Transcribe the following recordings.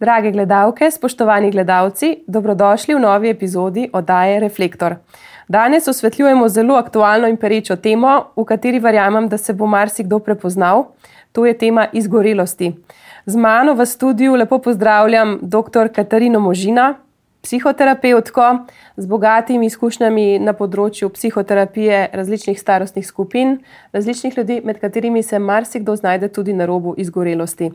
Drage gledalke, spoštovani gledalci, dobrodošli v novi epizodi oddaje Reflektor. Danes osvetljujemo zelo aktualno in perečo temo, v kateri verjamem, da se bo marsikdo prepoznal. To je tema izgorelosti. Z mano v studiu lepo pozdravljam dr. Katarino Možina, psihoterapevtko z bogatimi izkušnjami na področju psihoterapije različnih starostnih skupin, različnih ljudi, med katerimi se marsikdo znajde tudi na robu izgorelosti.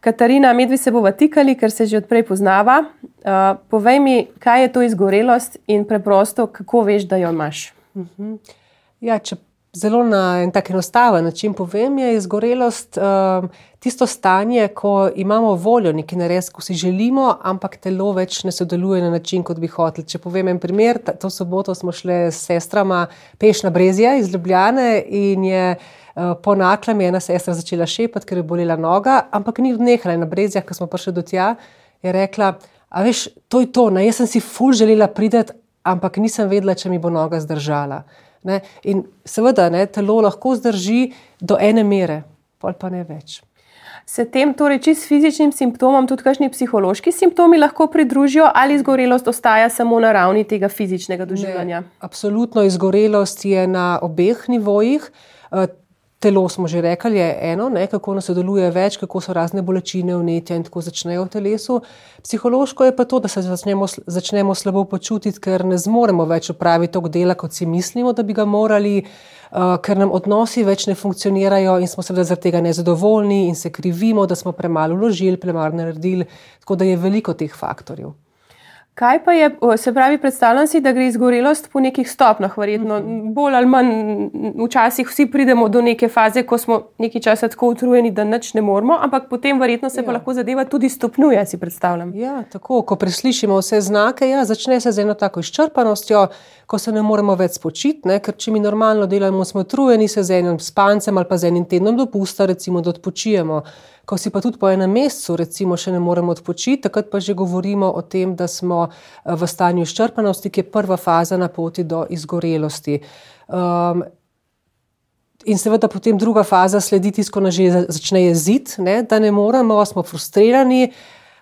Katarina, medvi se bova tikali, ker se že odprej poznava. Uh, povej mi, kaj je to izgorelost in preprosto, kako veš, da jo imaš. Uh mhm. -huh. ja, če zelo na en tak enostaven način povem, je izgorelost uh, tisto stanje, ko imamo voljo nekaj narediti, ko si želimo, ampak telo več ne sodeluje na način, kot bi hoteli. Če povem en primer, to soboto smo šli s sestrama peš na Brezija iz Ljubljane in je. Eh, po naklem je ena sestra začela šepati, ker je bolela noga, ampak ni odnehala na brezjah, ko smo prišli do tja. Je rekla, a veš, to je to, ne, jaz sem si ful želela priti, ampak nisem vedela, če mi bo noga zdržala. Ne. In seveda, ne, telo lahko zdrži do ene mere, pol pa ne več. Se tem, torej, čist fizičnim simptomom, tudi kakšni psihološki simptomi lahko pridružijo, ali izgorelost ostaja samo na ravni tega fizičnega doživljanja? Ne, absolutno, izgorelost je na obeh nivojih. Telo smo že rekli, je eno, ne, kako nas sodeluje več, kako so razne bolečine, vnetja in tako začnejo v telesu. Psihološko je pa to, da se začnemo, začnemo slabo počutiti, ker ne zmoremo več opraviti tog dela, kot si mislimo, da bi ga morali, uh, ker nam odnosi več ne funkcionirajo in smo seveda zaradi tega nezadovoljni in se krivimo, da smo premalo vložili, premalo naredili. Tako da je veliko teh faktorjev. Kaj pa je, se pravi, predstavljam si, da gre izgorelost po nekih stopnjah, verjetno bolj ali manj. Včasih vsi pridemo do neke faze, ko smo nekaj časa tako utrujeni, da nič ne moremo, ampak potem verjetno se ja. pa lahko zadeva tudi stopnjuje, si predstavljam. Ja, tako, ko preslišimo vse znake, ja, začne se z eno tako izčrpanostjo, ko se ne moremo več spočiti, ker če mi normalno delamo, smo utrujeni, se z enim spancem ali pa z enim tednom dopusta, recimo, da odpočijemo ko si pa tudi po enem mesecu, recimo, še ne moremo odpočiti, takrat pa že govorimo o tem, da smo eh, v stanju izčrpanosti, ki je prva faza na poti do izgorelosti. Um, in seveda potem druga faza sledi, ko nas že začne jeziti, ne, da ne moremo, smo frustrirani.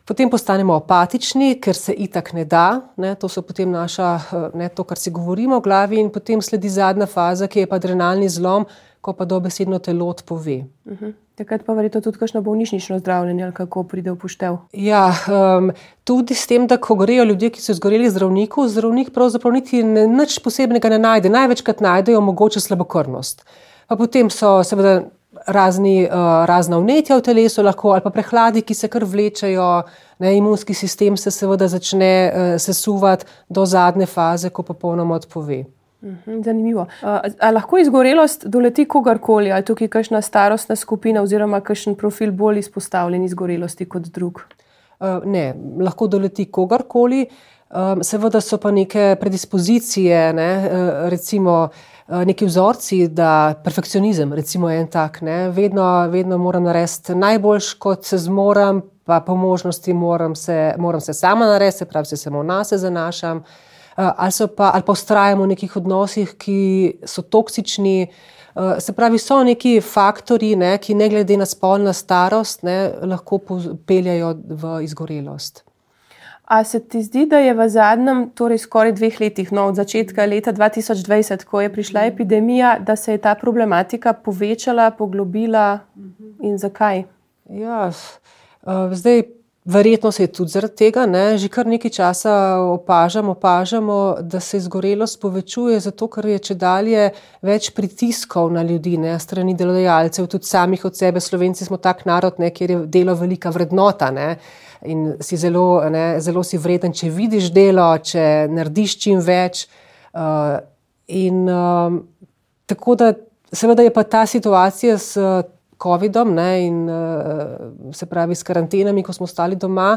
Potem postanemo apatični, ker se itak ne da, ne, to so potem naša, eh, ne, to, kar si govorimo v glavi, in potem sledi zadnja faza, ki je pa adrenalni zlom, ko pa dobesedno telo odpove. Uh mhm. -huh. Takrat pa verjetno tudi kakšno bolnišnično zdravljenje, ali kako pride v poštev. Ja, um, tudi s tem, da ko grejo ljudje, ki so izgoreli zdravniku, zdravnik pravzaprav niti ne, nič posebnega ne najde. Največkrat najdejo mogoče slabokrvnost. Pa potem so seveda razni, uh, razna vnetja v telesu, lahko, ali pa prehladi, ki se kar vlečejo. Ne, imunski sistem se seveda začne uh, sesuvati do zadnje faze, ko popolnoma odpove. Mhm, zanimivo. Uh, a lahko izgorelost doleti kogarkoli, ali tukaj kakšna starostna skupina oziroma kakšen profil bolj izpostavljen izgorelosti kot drug? Ne, lahko doleti kogarkoli. Seveda so pa neke predispozicije, ne, recimo neki vzorci, da perfekcionizem, recimo en tak, ne, vedno, vedno moram narediti najboljš, kot se zmorem, pa po možnosti moram se, moram se sama narediti, se pravi, se samo na se zanašam. Ali, pa, ali pa ustrajamo v nekih odnosih, ki so toksični. Eh, se pravi, so neki faktori, ne, ki ne glede na spolno starost, ne, lahko peljajo v izgorelost. A se ti zdi, da je v zadnjem, torej skoraj dveh letih, no, od začetka leta 2020, ko je prišla mhm. epidemija, da se je ta problematika povečala, poglobila in zakaj? Ja, eh, zdaj Verjetno se je tudi zaradi tega, ne, že kar nekaj časa opažamo, opažamo, da se izgorelost povečuje, zato ker je če dalje več pritiskov na ljudi, ne, strani delodajalcev, tudi samih od sebe. Slovenci smo tak narod, ne, kjer je delo velika vrednota ne, in si zelo, ne, zelo si vreden, če vidiš delo, če narediš čim več. Uh, in uh, tako da, seveda je pa ta situacija s COVID-om ne, in uh, se pravi s karantenami, ko smo ostali doma,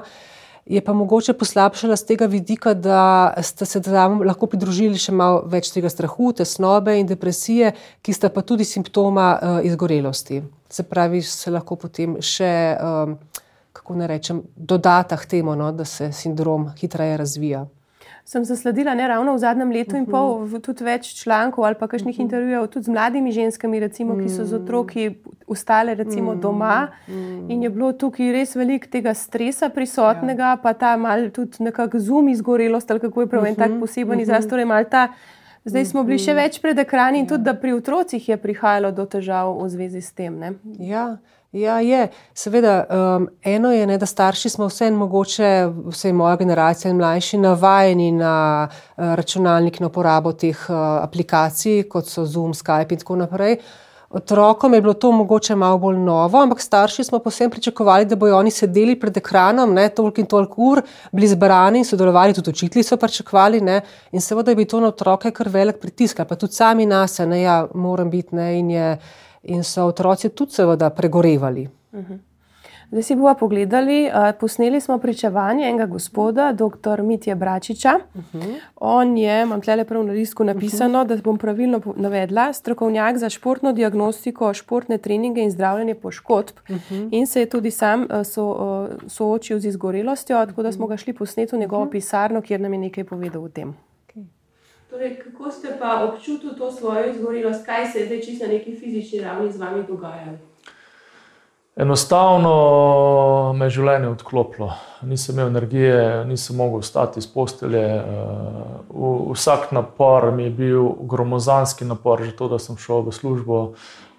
je pa mogoče poslabšala z tega vidika, da ste se tam lahko pridružili še malo več tega strahu, tesnobe in depresije, ki sta pa tudi simptoma uh, izgorelosti. Se pravi, se lahko potem še, um, kako ne rečem, dodata k temu, no, da se sindrom hitreje razvija. Sem zasledila ne ravno v zadnjem letu in pol, v, tudi več člankov ali pa kakšnih intervjujev, tudi z mladimi ženskami, recimo, ki so z otroki ustale recimo, doma. In je bilo tukaj res veliko tega stresa prisotnega, pa ta mal tudi nekako zum izgorelost, ali kako je prav en tak poseben izraz. Torej, mal ta Zdaj smo bili še več pred ekrani in tudi, da pri otrocih je prihajalo do težav v zvezi s tem. Ne? Ja. Ja, je. Seveda, um, eno je, ne, da starši smo vseeno, mogoče vse moja generacija in mlajši, navajeni na uh, računalnik, na uporabo teh uh, aplikacij, kot so Zoom, Skype in tako naprej. Otrokom je bilo to mogoče malo bolj novo, ampak starši smo posebej pričakovali, da bodo oni sedeli pred ekranom, ne toliko in toliko ur, bili zbrani in sodelovali, tudi učitelji so pričakovali. Ne, in seveda je bil to na otroke kar velik pritisk, pa tudi sami nas, ne, ja, moram biti ne, in je in so otroci tudi seveda pregorevali. Zdaj si bomo pogledali, posneli smo pričevanje enega gospoda, dr. Mitja Bračiča. On je, imam tle prav na listku napisano, da bom pravilno navedla, strokovnjak za športno diagnostiko, športne treninge in zdravljenje poškodb. In se je tudi sam so, soočil z izgorelostjo, tako da smo ga šli posneti v njegovo pisarno, kjer nam je nekaj povedal o tem. Torej, kako ste pa občutili to svojo izgorelost, kaj se je zdaj čisto na neki fizični ravni z vami dogajalo? Enostavno me je življenje odklopilo. Nisem imel energije, nisem mogel vstati iz postelje. Vsak napor mi je bil gromozanski napor, že to, da sem šel v službo,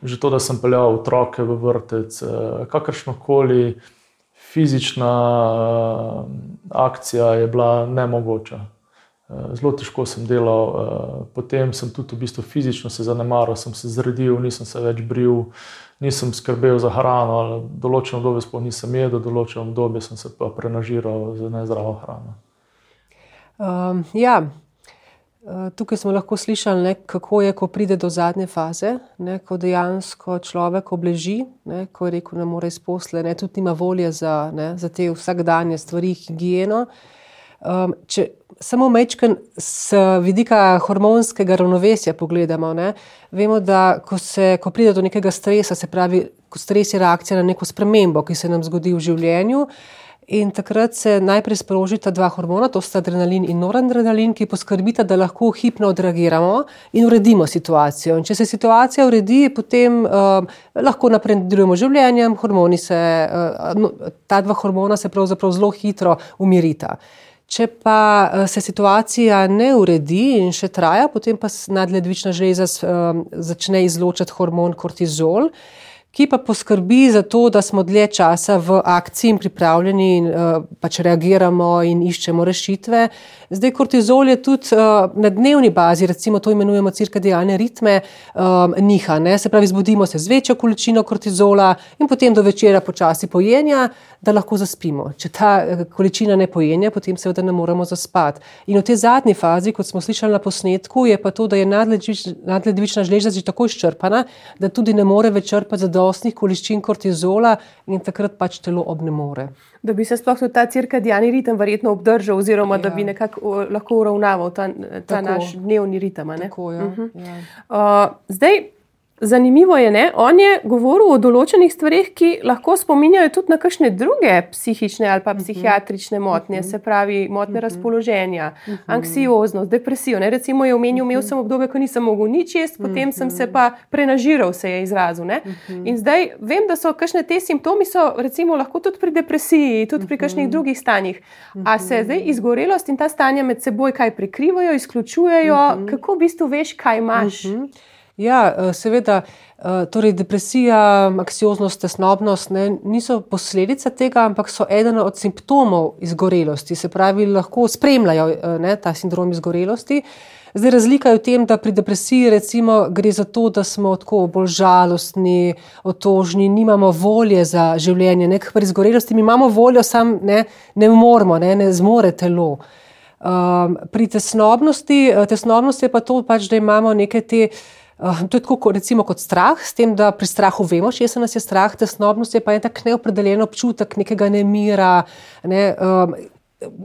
že to, da sem peljal otroke v vrtec, kakršno koli fizična akcija je bila nemogoča. Zelo težko sem delal, potem sem tudi v bistvu fizično se zanemaril, sem se zredil, nisem se več bril, nisem skrbel za hrano. Določeno obdobje sploh nisem jedel, določeno obdobje sem se pa prenažiral z nezdravo hrano. Um, ja. Tukaj smo lahko slišali, ne, kako je, ko pride do zadnje faze, ne, ko dejansko človek obleži, ne, ko je rekel, da mora izposliti, tudi nima volje za, ne, za te vsakdanje stvari, higieno. Um, če samo mečken z vidika hormonskega ravnovesja pogledamo, ne, vemo, da ko, se, ko pride do nekega stresa, se pravi, stres je reakcija na neko spremembo, ki se nam zgodi v življenju. In takrat se najprej sprožita dva hormona, to sta adrenalin in noradrenalin, ki poskrbita, da lahko hipno odreagiramo in uredimo situacijo. In če se situacija uredi, potem uh, lahko naprej nadaljujemo življenjem, se, uh, no, ta dva hormona se pravzaprav zelo hitro umirita. Če pa eh, se situacija ne uredi in še traja, potem pa nadledvična žleza eh, začne izločati hormon kortizol, ki pa poskrbi za to, da smo dlje časa v akciji in pripravljeni in uh, pač reagiramo in iščemo rešitve. Zdaj, kortizol je tudi uh, na dnevni bazi, recimo to imenujemo cirkadijalne ritme, um, niha. Ne? Se pravi, zbudimo se z večjo količino kortizola in potem do večera počasi pojenja, da lahko zaspimo. Če ta količina ne pojenja, potem seveda ne moremo zaspati. In v tej zadnji fazi, kot smo slišali na posnetku, je pa to, da je nadledvična žleza že tako izčrpana, da tudi ne more več črpati zadostnih količin kortizola in takrat pač telo obnemore. Da bi se sploh ta cirkadijalni ritem verjetno obdržal, oziroma ja. da bi ja. nekako lahko uravnaval ta, ta naš dnevni ritem. Tako, ja. uh -huh. ja. uh, zdaj, Zanimivo je, da on je govoril o določenih stvarih, ki lahko spominjajo tudi na kakšne druge psihične ali pa mhm. psihiatrične motnje, mhm. se pravi motnje mhm. razpoloženja, anksioznost, depresijo. Ne? Recimo je omenil, imel sem obdobje, ko nisem mogel nič jesti, potem sem se pa prenažiral, se je izrazil. Ne? In zdaj vem, da so kakšne te simptomi, so recimo lahko tudi pri depresiji, tudi pri kakšnih drugih stanjih. A se zdaj izgorelost in ta stanja med seboj kaj prekrivajo, izključujejo, kako v bistvu veš, kaj imaš. Ja, eh, seveda, eh, torej depresija, anksioznost, tesnobnost ne, niso posledica tega, ampak so eden od simptomov izgorelosti, se pravi, lahko spremljajo eh, ne, ta sindrom izgorelosti. Zdaj, razlika je v tem, da pri depresiji recimo, gre za to, da smo tako bolj žalostni, otožni, nimamo volje za življenje. Nek pri izgorelosti mi imamo voljo, sam ne, ne moremo, ne, ne zmore telo. Um, pri tesnobnosti, tesnobnosti je pa to, pač, da imamo neke te. Uh, to je tako, recimo, kot strah, s tem, da pri strahu vemo, če se nas je strah, tesnobnost je pa en tak neopredeljen občutek nekega nemira. Ne, um,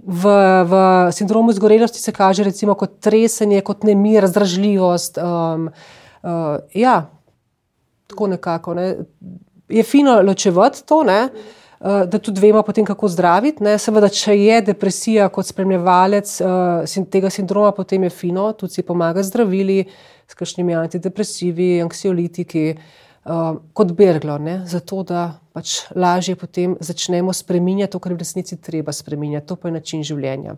v, v sindromu izgorelosti se kaže recimo kot tresenje, kot nemir, razdražljivost. Um, uh, ja, tako nekako. Ne. Je fino ločevati to. Ne. da tudi vemo, potem, kako zdraviti. Ne. Seveda, če je depresija kot spremljevalec tega sindroma, potem je fino, tudi si pomaga zdravili, s kakšnimi antidepresivi, anksiolitiki, kot berglo, ne. zato da pač lažje potem začnemo spreminjati to, kar v resnici treba spreminjati. To pa je način življenja,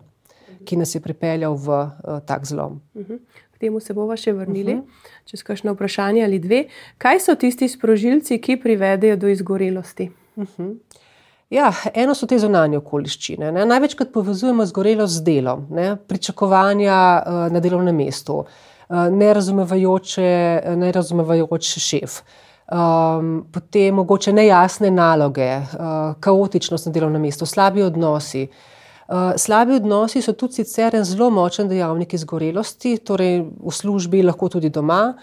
ki nas je pripeljal v tak zlom. Mhm. K temu se bomo še vrnili, uh -huh. čez kakšno vprašanje ali dve. Kaj so tisti sprožilci, ki privedejo do izgorelosti? Uh mhm. -huh. Ja, eno so te zunanje okoliščine. Ne. Največkrat povezujemo zgorelost z delom, ne. pričakovanja uh, na delovnem mestu, uh, nerazumevajoč šef. Um, potem mogoče nejasne naloge, uh, kaotičnost na delovnem mestu, slabi odnosi. Uh, slabi odnosi so tudi sicer en zelo močen dejavnik izgorelosti, torej v službi, lahko tudi doma,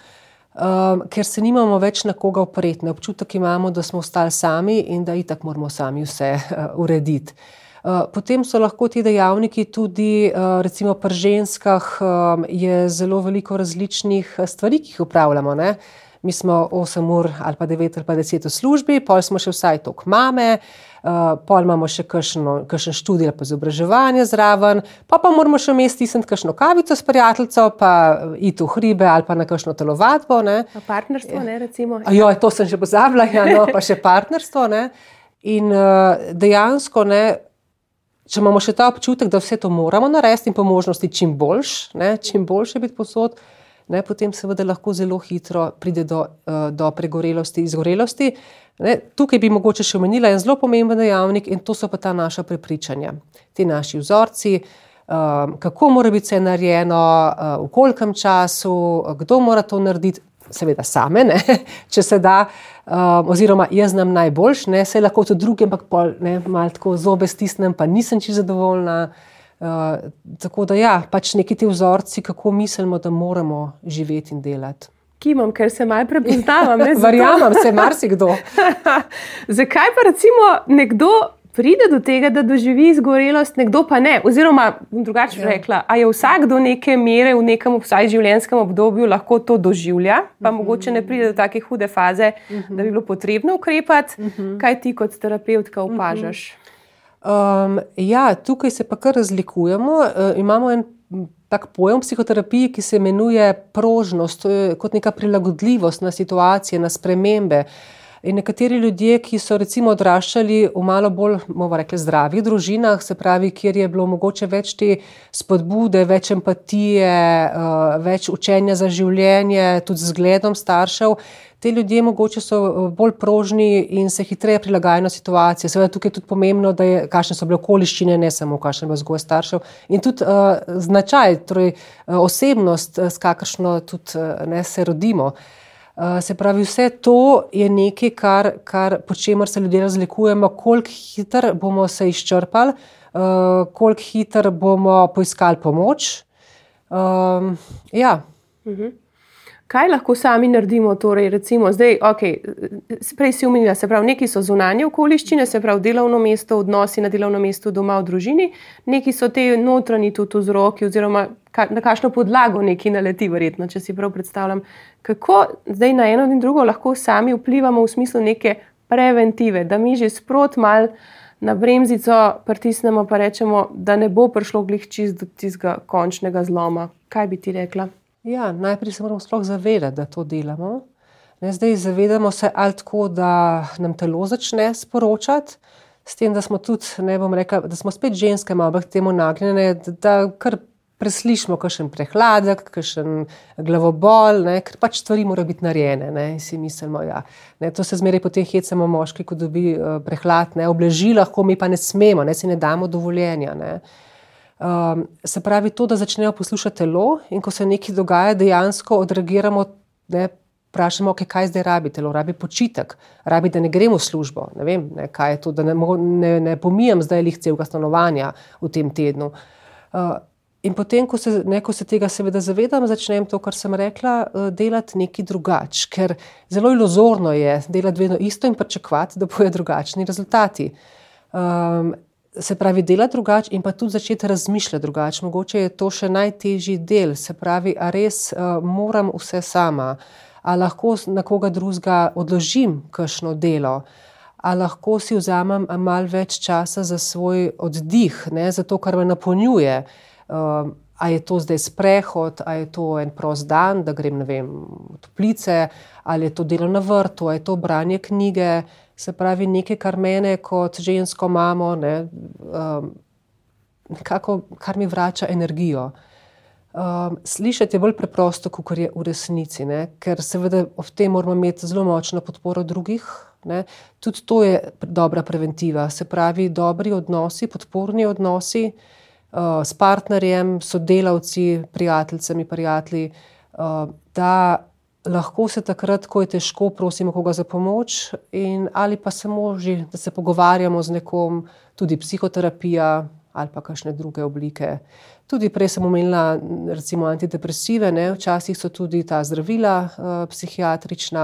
um, ker se nimamo več na koga opreti. Občutek imamo, da smo ostali sami in da itak moramo sami vse uh, urediti. Uh, potem so lahko ti dejavniki tudi, uh, recimo pri ženskah, um, je zelo veliko različnih stvari, ki jih upravljamo. Ne? Mi smo 8 ur ali pa 9 ali pa 10 v službi, pol smo še vsaj tok mame. Pol imamo še kakšen študij ali pa izobraževanje zraven, pa pa moramo še umesti tisem kakšno kavico s prijateljico, pa iti v hribe ali pa na kakšno telovadbo. Partnerstvo, ne recimo. Jo, to sem že pozabila, ja, no, pa še partnerstvo. Ne. In dejansko, ne, če imamo še ta občutek, da vse to moramo narediti in po možnosti čim boljš, ne, čim boljše biti posod, ne, potem seveda lahko zelo hitro pride do, uh, do pregorelosti, izgorelosti. Ne, tukaj bi mogoče še omenila en zelo pomemben dejavnik in to so pa ta naša prepričanja, ti naši vzorci, um, kako mora biti vse narejeno, uh, v kolkem času, kdo mora to narediti, seveda same, ne, če se da, um, oziroma jaz znam najboljš, ne, se lahko tudi drugi, ampak pol, ne, malo tako zobe stisnem, pa nisem čisto zadovoljna. Uh, tako da ja, pač neki ti vzorci, kako mislimo, da moramo živeti in delati kimam, ker se malo prepoznavam. Verjamem, se marsikdo. Zakaj pa recimo nekdo pride do tega, da doživi izgorelost, nekdo pa ne? Oziroma, drugače ja. rekla, a je vsak do neke mere v nekem vsaj življenjskem obdobju lahko to doživlja, pa mm -hmm. mogoče ne pride do take hude faze, mm -hmm. da bi bilo potrebno ukrepati, mm -hmm. kaj ti kot terapeutka opažaš. Mm -hmm. um, ja, tukaj se pa kar razlikujemo. Uh, imamo en tak pojem psihoterapije, ki se imenuje prožnost, kot neka prilagodljivost na situacije, na spremembe. In nekateri ljudje, ki so recimo odraščali v malo bolj, bomo rekli, zdravih družinah, se pravi, kjer je bilo mogoče več te spodbude, več empatije, uh, več učenja za življenje, tudi zgledom staršev, te ljudje mogoče so eh, bolj prožni in se hitreje prilagajajo na situacije. Seveda tukaj je tudi pomembno, da je, kakšne so bile okoliščine, ne samo kakšen je vzgoj staršev in tudi uh, značaj, torej uh, osebnost, s kakršno tudi uh, ne, se rodimo. Uh, se pravi, vse to je nekaj, kar, kar po čemer se ljudje razlikujemo, koliko hitro bomo se izčrpali, uh, koliko hitro bomo poiskali pomoč. Um, ja. uh mhm. Kaj lahko sami naredimo? Torej, recimo, zdaj, okay, prej si umenila, se pravi, neki so zunanje okoliščine, se pravi, delovno mesto, odnosi na delovnem mestu, doma v družini, neki so te notranji tudi vzroki, oziroma na kakšno podlago neki naleti, verjetno, če si prav predstavljam. Kako zdaj na eno in drugo lahko sami vplivamo v smislu neke preventive, da mi že sprot mal. Na bremzico pritisnemo, pa rečemo, da ne bo prišlo glih čist do tistega končnega zloma. Kaj bi ti rekla? Ja, najprej se moramo sploh zavedati, da to delamo. Ne, zdaj zavedamo se ali tako, da nam telo začne sporočati, s tem, da smo tudi, ne bom rekel, da smo spet ženske, malo k temu nagnjene, da, da kar preslišimo, kakšen prehladek, kakšen glavobol, ne, ker pač stvari morajo biti narejene. Ne, mislimo, ja, to se zmeraj potem hecamo moški, ko dobi uh, prehlad, ne, obleži lahko, mi pa ne smemo, ne, si ne damo dovoljenja. Ne. Um, se pravi, to, da začnejo poslušati telo, in ko se nekaj dogaja, dejansko odreagiramo, ne vprašamo, okay, kaj zdaj rabi telo, rabi počitek, rabi, da ne gremo v službo. Ne vem, ne, kaj je to, da ne, ne, ne pomijem zdaj lih celega stanovanja v tem tednu. Uh, in potem, ko se, ne, ko se tega seveda zavedam, začnem to, kar sem rekla, uh, delati nekaj drugače, ker zelo iluzorno je delati vedno isto in pričakovati, da bojo drugačni rezultati. Um, se pravi, delati drugače in pa tudi začeti razmišljati drugače. Mogoče je to še najtežji del, se pravi, a res uh, moram vse sama, a lahko na koga drugega odložim kakšno delo, a lahko si vzamem malo več časa za svoj oddih, ne, za to, kar me napolnjuje. Um, a je to zdaj sprehod, a je to en prost dan, da grem vem, v toplice, ali je to delo na vrtu, ali je to branje knjige. Se pravi, nekaj, kar mene kot žensko mamo, ne, um, nekako, kar mi vrača energijo. Um, slišati je bolj preprosto, kot je v resnici, ne? ker seveda v tem moramo imeti zelo močno podporo drugih. Ne? Tudi to je dobra preventiva. Se pravi, dobri odnosi, podporni odnosi uh, s partnerjem, sodelavci, prijateljicami, prijatelji, uh, da lahko se takrat, ko je težko, prosimo koga za pomoč, in, ali pa samo že, da se pogovarjamo z nekom, tudi psihoterapija ali pa kakšne druge oblike. Tudi prej sem omenila, recimo, antidepresive, ne? včasih so tudi ta zdravila, uh, psihiatrična,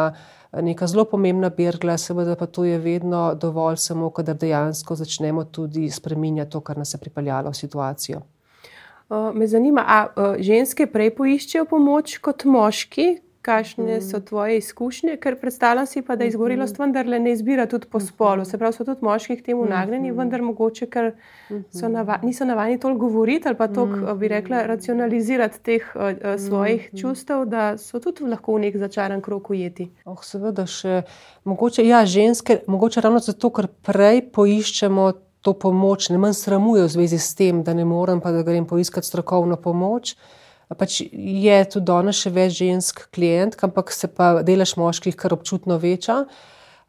neka zelo pomembna bergla, seveda pa to je vedno dovolj, samo kadar dejansko začnemo tudi spreminjati to, kar nas je pripeljalo v situacijo. Uh, me zanima, ali uh, ženske prej poiščejo pomoč kot moški, kakšne so mm. tvoje izkušnje, ker predstavljam si pa, da izgorelost mm-hmm. vendarle ne izbira tudi po spolu. Se pravi, so tudi moški k temu nagnjeni, vendar mogoče, ker nava niso navajeni toliko govoriti ali pa toliko, bi rekla, racionalizirati teh uh, svojih čustev, da so tudi lahko v nek začaran krok ujeti. Oh, seveda še mogoče, ja, ženske, mogoče ravno zato, ker prej poiščemo. To pomoč ne manj sramuje v zvezi s tem, da ne morem, pa da grem poiskati strokovno pomoč. Uh, pač je tudi danes še več žensk klient, ampak se pa delež moških kar občutno veča.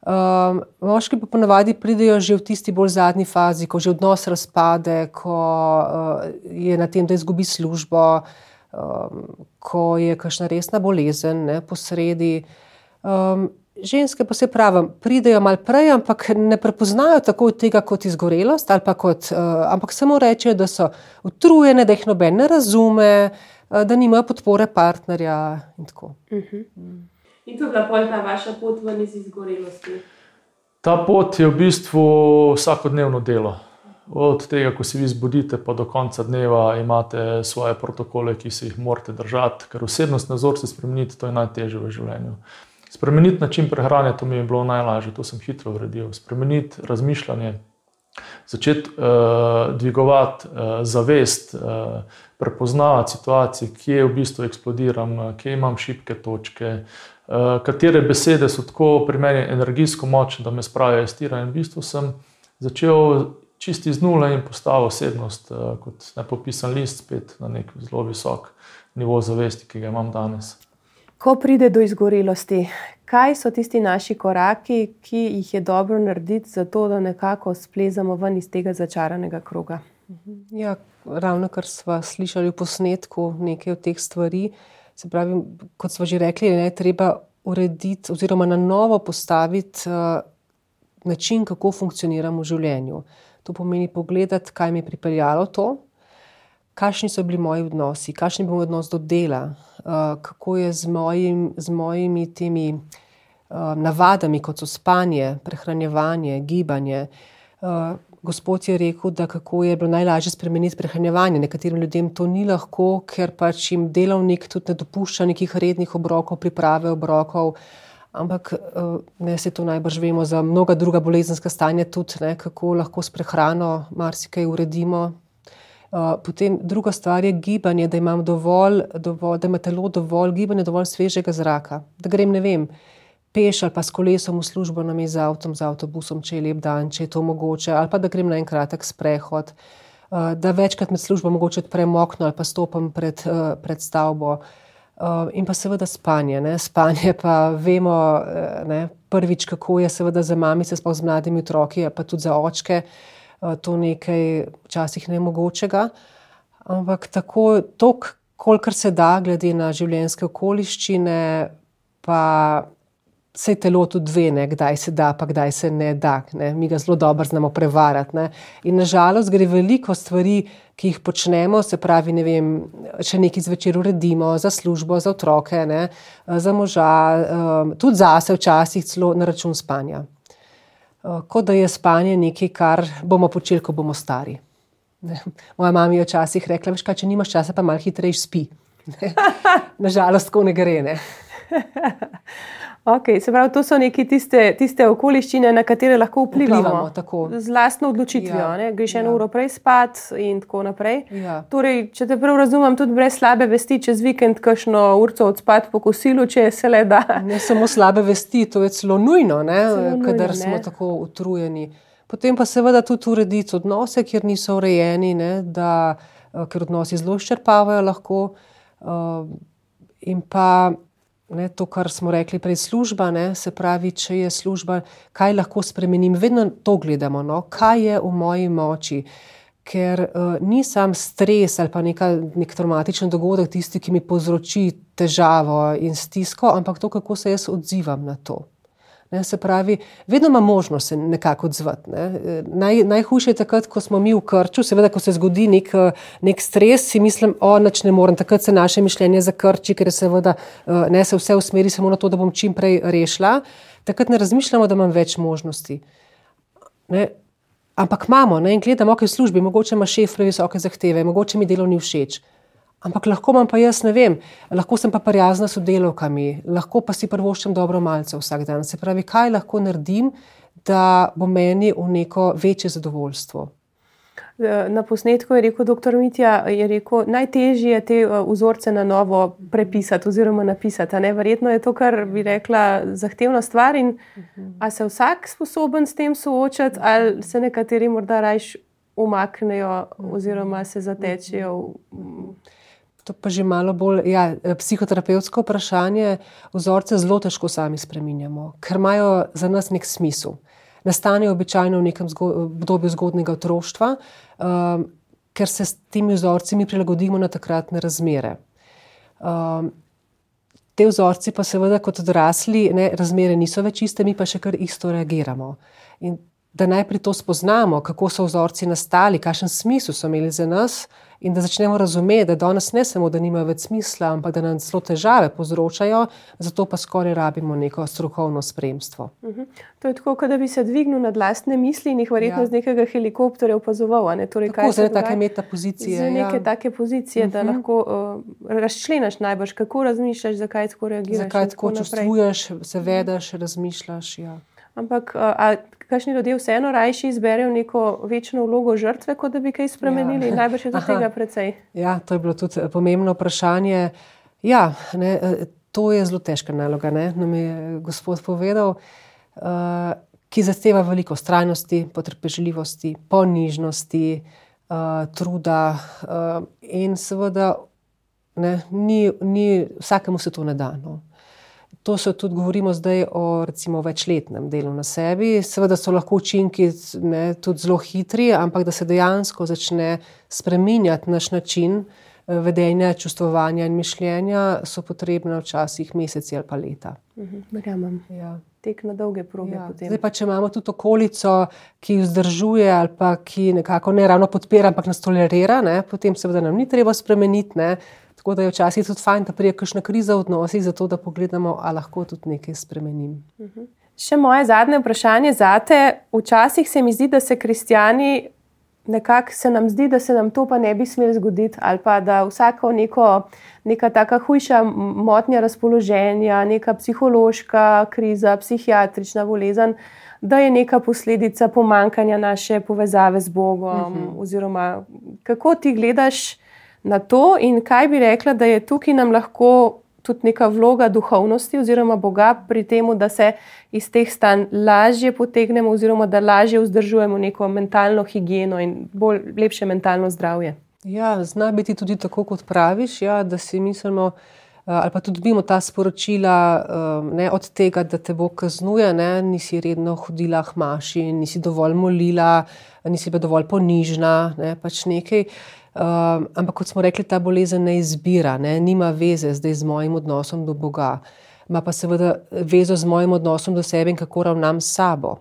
Um, moški pa ponavadi pridejo že v tisti bolj zadnji fazi, ko že odnos razpade, ko uh, je na tem, da izgubi službo, um, ko je kakšna resna bolezen ne, posredi. Um, ženske pa se pravi, pridejo malo prej, ampak ne prepoznajo tako tega kot izgorelost, kot, uh, ampak samo rečejo, da so utrujene, da jih noben ne razume. Eh, da nimajo podpore partnerja. In, uh -huh. in to je bila pol ta vaša pot ven iz izgorelosti. Ta pot je v bistvu vsakodnevno delo. Od tega, ko se vi zbudite, pa do konca dneva imate svoje protokole, ki se jih morate držati, ker osebnost nazor se spremeniti, to je najtežje v življenju. Spremeniti način prehrane, to mi je bilo najlažje, to sem hitro uredil. Spremeniti razmišljanje, začeti uh, dvigovati uh, zavest, uh, prepoznavati situacije, kje v bistvu eksplodiram, kje imam šibke točke, uh, katere besede so tako pri meni energijsko močne, da me spravijo iz tira. In v bistvu sem začel čisti z nule in postavil osebnost uh, kot nepopisan list, spet na nek zelo visok nivo zavesti, ki ga imam danes. Ko pride do izgorelosti, kaj so tisti naši koraki, ki jih je dobro narediti, zato da nekako splezamo ven iz tega začaranega kroga? Ja, ravno kar smo slišali v posnetku, nekaj od teh stvari. Se pravi, kot smo že rekli, je treba urediti oziroma na novo postaviti uh, način, kako funkcioniramo v življenju. To pomeni pogledati, kaj mi je pripeljalo to, kakšni so bili moji odnosi, kakšen je bil odnos do dela, uh, kako je z, mojim, z mojimi temi uh, navadami, kot so spanje, prehranjevanje, gibanje. Uh, gospod je rekel, da kako je bilo najlažje spremeniti prehranjevanje. Nekaterim ljudem to ni lahko, ker pač jim delovnik tudi ne dopušča nekih rednih obrokov, priprave obrokov. Ampak ne se to najbrž vemo za mnoga druga bolezenska stanja, tudi ne, kako lahko s prehrano marsikaj uredimo, Uh, potem druga stvar je gibanje, da imam dovolj, dovolj, da ima telo dovolj gibanja, dovolj svežega zraka. Da grem, ne vem, peš ali pa s kolesom v službo, nam je z avtom, z avtobusom, če je lep dan, če je to mogoče, ali pa da grem na en kratek sprehod, uh, da večkrat med službo mogoče odprem okno ali pa stopim pred, uh, pred stavbo. Uh, in pa seveda spanje. Ne? Spanje pa vemo ne, prvič, kako je seveda za mamice, sploh z mladimi otroki, pa tudi za očke. Eh, to nekaj včasih nemogočega. Ampak tako, kolikor se da, glede na življenjske okoliščine, pa se telo tudi ve, ne, kdaj se da, pa kdaj se ne da. Ne. Mi ga zelo dobro znamo prevarati. Ne. In nažalost gre veliko stvari, ki jih počnemo, se pravi, ne vem, če nekaj zvečer uredimo za službo, za otroke, ne, za moža, um, tudi zase, včasih celo na račun spanja. Eh, kot da je spanje nekaj, kar bomo počeli, ko bomo stari. Ne. Moja mama je včasih rekla: Veš, kaj, če nimaš časa, pa malo hitreje spi. Nažalost, tako ne gre. Ne. Okay, se pravi, to so neke tiste, tiste okoliščine, na katere lahko vplivamo. vplivamo z lastno odločitvijo. Ja. Greš eno ja. uro prej spat in tako naprej. Ja. Torej, če te prav razumem, tudi brez slabe vesti, čez vikend, kakšno urco odspat po kosilu, če se le da. Ne samo slabe vesti, to je celo nujno, kadar smo tako utrujeni. Potem pa seveda tudi urediti odnose, kjer niso urejeni, ne, da, eh, ker odnosi zelo izčrpavajo lahko. Uh, in pa ne, to, kar smo rekli prej, služba, ne, se pravi, če je služba, kaj lahko spremenim, vedno to gledamo, no, kaj je v moji moči. Ker uh, ni sam stres ali pa neka, nek traumatičen dogodek tisti, ki mi povzroči težavo in stisko, ampak to, kako se jaz odzivam na to. Ne, se pravi, vedno ima možnost se nekako odzvati. Ne. Naj, najhujše je takrat, ko smo mi v krču, seveda, ko se zgodi nek, nek stres, si mislim, o nič ne morem. Takrat se naše mišljenje zakrči, ker seveda, ne, se vse usmeri samo na to, da bom čim prej rešila. Takrat ne razmišljamo, da imam več možnosti. Ne. Ampak imamo ne, in gledamo, je v službi, mogoče ima šef previsoke zahteve, mogoče mi delo ni všeč. Ampak lahko imam pa jaz ne vem, lahko sem pa prijazna s sodelovkami, lahko pa si prvoščem dobro malce vsak dan. Se pravi, kaj lahko naredim, da bo meni v neko večje zadovoljstvo. Na posnetku je rekel dr. Mitja, je rekel, najtežje je te uh, vzorce na novo prepisati oziroma napisati. Verjetno je to, kar bi rekla, zahtevna stvar. In, a se vsak sposoben s tem soočati, ali se nekateri morda rajš umaknejo oziroma se zatečejo. V, To pa že malo bolj ja, psihoterapevtsko vprašanje. Vzorce zelo težko sami spremenjamo, ker imajo za nas nek smisel. Nastanejo običajno v nekem obdobju zgodnega otroštva, um, ker se s temi vzorci mi prilagodimo na takratne razmere. Um, te vzorci pa seveda kot odrasli, ne, razmere niso več iste, mi pa še kar isto reagiramo. In da najprej to spoznamo, kako so vzorci nastali, kakšen smisel so imeli za nas, in da začnemo razumeti, da danes ne samo, da nimajo več smisla, ampak da nam zelo težave povzročajo, zato pa skoraj rabimo neko strokovno spremstvo. Uh mhm. -huh. To je tako, da bi se dvignil nad lastne misli in jih verjetno ja. z nekega helikopterja opazoval. Ne? Torej, tako, zdaj take metapozicije. Za neke ja. take pozicije, uh -huh. da mhm. lahko uh, razčleniš najbrž, kako razmišljaš, zakaj tako reagiraš. Zakaj tako čustvuješ, se vedeš, razmišljaš. Ja. Ampak, a, kakšni ljudje vseeno rajši izberejo neko večno vlogo žrtve, kot da bi kaj spremenili? Ja. Najbrž je do tega precej. Ja, to je bilo tudi eh, pomembno vprašanje. Ja, ne, eh, to je zelo težka naloga, ne, nam je gospod povedal, uh, ki zahteva veliko strajnosti, potrpežljivosti, ponižnosti, uh, truda uh, in seveda ne, ni, ni, vsakemu se to ne da. No. To se tudi govorimo zdaj o recimo, večletnem delu na sebi. Seveda so lahko učinki ne, tudi zelo hitri, ampak da se dejansko začne spreminjati naš način eh, vedenja, čustvovanja in mišljenja, so potrebne včasih meseci ali pa leta. Mhm, verjamem. Ja. Tek na dolge proge. Ja. Zdaj pa, če imamo tudi okolico, ki vzdržuje ali pa ki nekako ne ravno podpira, ampak nas tolerira, ne, potem seveda nam ni treba spremeniti. Ne, Tako da je včasih tudi fajn, da prije kakšna kriza v odnosih, zato da pogledamo, ali lahko tudi nekaj spremenim. Uh mhm. -huh. Še moje zadnje vprašanje za te. Včasih se mi zdi, da se kristijani nekako se nam zdi, da se nam to pa ne bi smelo zgoditi, ali pa da vsako neko, neka taka hujša motnja razpoloženja, neka psihološka kriza, psihiatrična bolezen. Da je neka posledica pomankanja naše povezave z Bogom, uh mhm. -huh. oziroma kako ti gledaš na to, in kaj bi rekla, da je tukaj nam lahko tudi neka vloga duhovnosti oziroma Boga pri tem, da se iz teh stanj lažje potegnemo, oziroma da lažje vzdržujemo neko mentalno higieno in bolj lepše mentalno zdravje. Ja, zna biti tudi tako, kot praviš, ja, da si mislimo. Eh, ali pa tudi dobimo ta sporočila eh, ne, od tega, da te bo kaznuje, ne, nisi redno hodila k maši, nisi dovolj molila, nisi bila dovolj ponižna, ne, pač nekaj. Um, ampak kot smo rekli, ta bolezen ne izbira, ne, nima veze zdaj z mojim odnosom do Boga, ima pa seveda vezo z mojim odnosom do sebe in kako ravnam s sabo.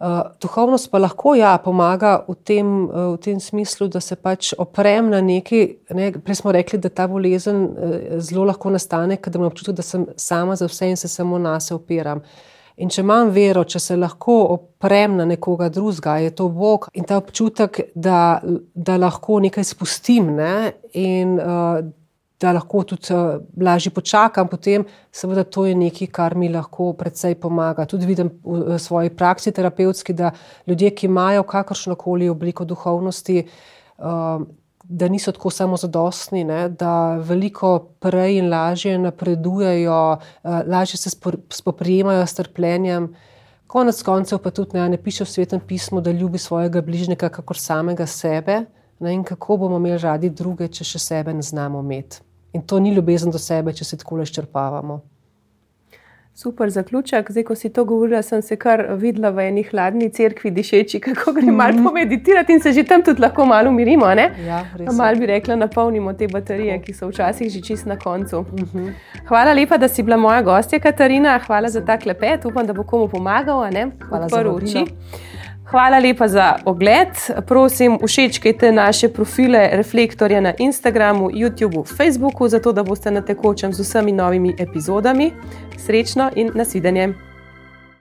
Uh, duhovnost pa lahko ja, pomaga v tem, uh, v tem smislu, da se pač oprem na nekaj. Ne, prej smo rekli, da ta bolezen uh, zelo lahko nastane, ker imam občutek, da sem sama za vse in se samo na sebe opiram. Uh, In če imam vero, če se lahko oprem na nekoga drugega, je to Bog in ta občutek, da, da lahko nekaj spustim ne? in uh, da lahko tudi uh, lažje počakam, potem seveda to je nekaj, kar mi lahko predvsej pomaga. Tudi vidim v, v svoji praksi terapevtski, da ljudje, ki imajo kakršno koli obliko duhovnosti, uh, da niso tako samozadostni, ne, da veliko prej in lažje napredujejo, uh, lažje se spoprijemajo s trpljenjem. Konec koncev pa tudi ne, ne piše v svetem pismu, da ljubi svojega bližnjega, kakor samega sebe. Ne, in kako bomo imeli radi druge, če še sebe ne znamo imeti. In to ni ljubezen do sebe, če se tako le ščrpavamo. Super zaključek. Zdaj, ko si to govorila, sem se kar videla v eni hladni cerkvi, dišeči, kako gre malo mm -hmm. pomeditirati in se že tam tudi lahko malo umirimo. Ja, malo bi rekla, napolnimo te baterije, ki so včasih že čist na koncu. Mm -hmm. Hvala lepa, da si bila moja gostja, Katarina. Hvala za ta klepet. Upam, da bo komu pomagal. Hvala za oči. Hvala lepa za ogled. Prosim, všečkajte naše profile Reflektorja na Instagramu, YouTubu, Facebooku, zato da boste na tekočem z vsemi novimi epizodami. Srečno in nasvidenje!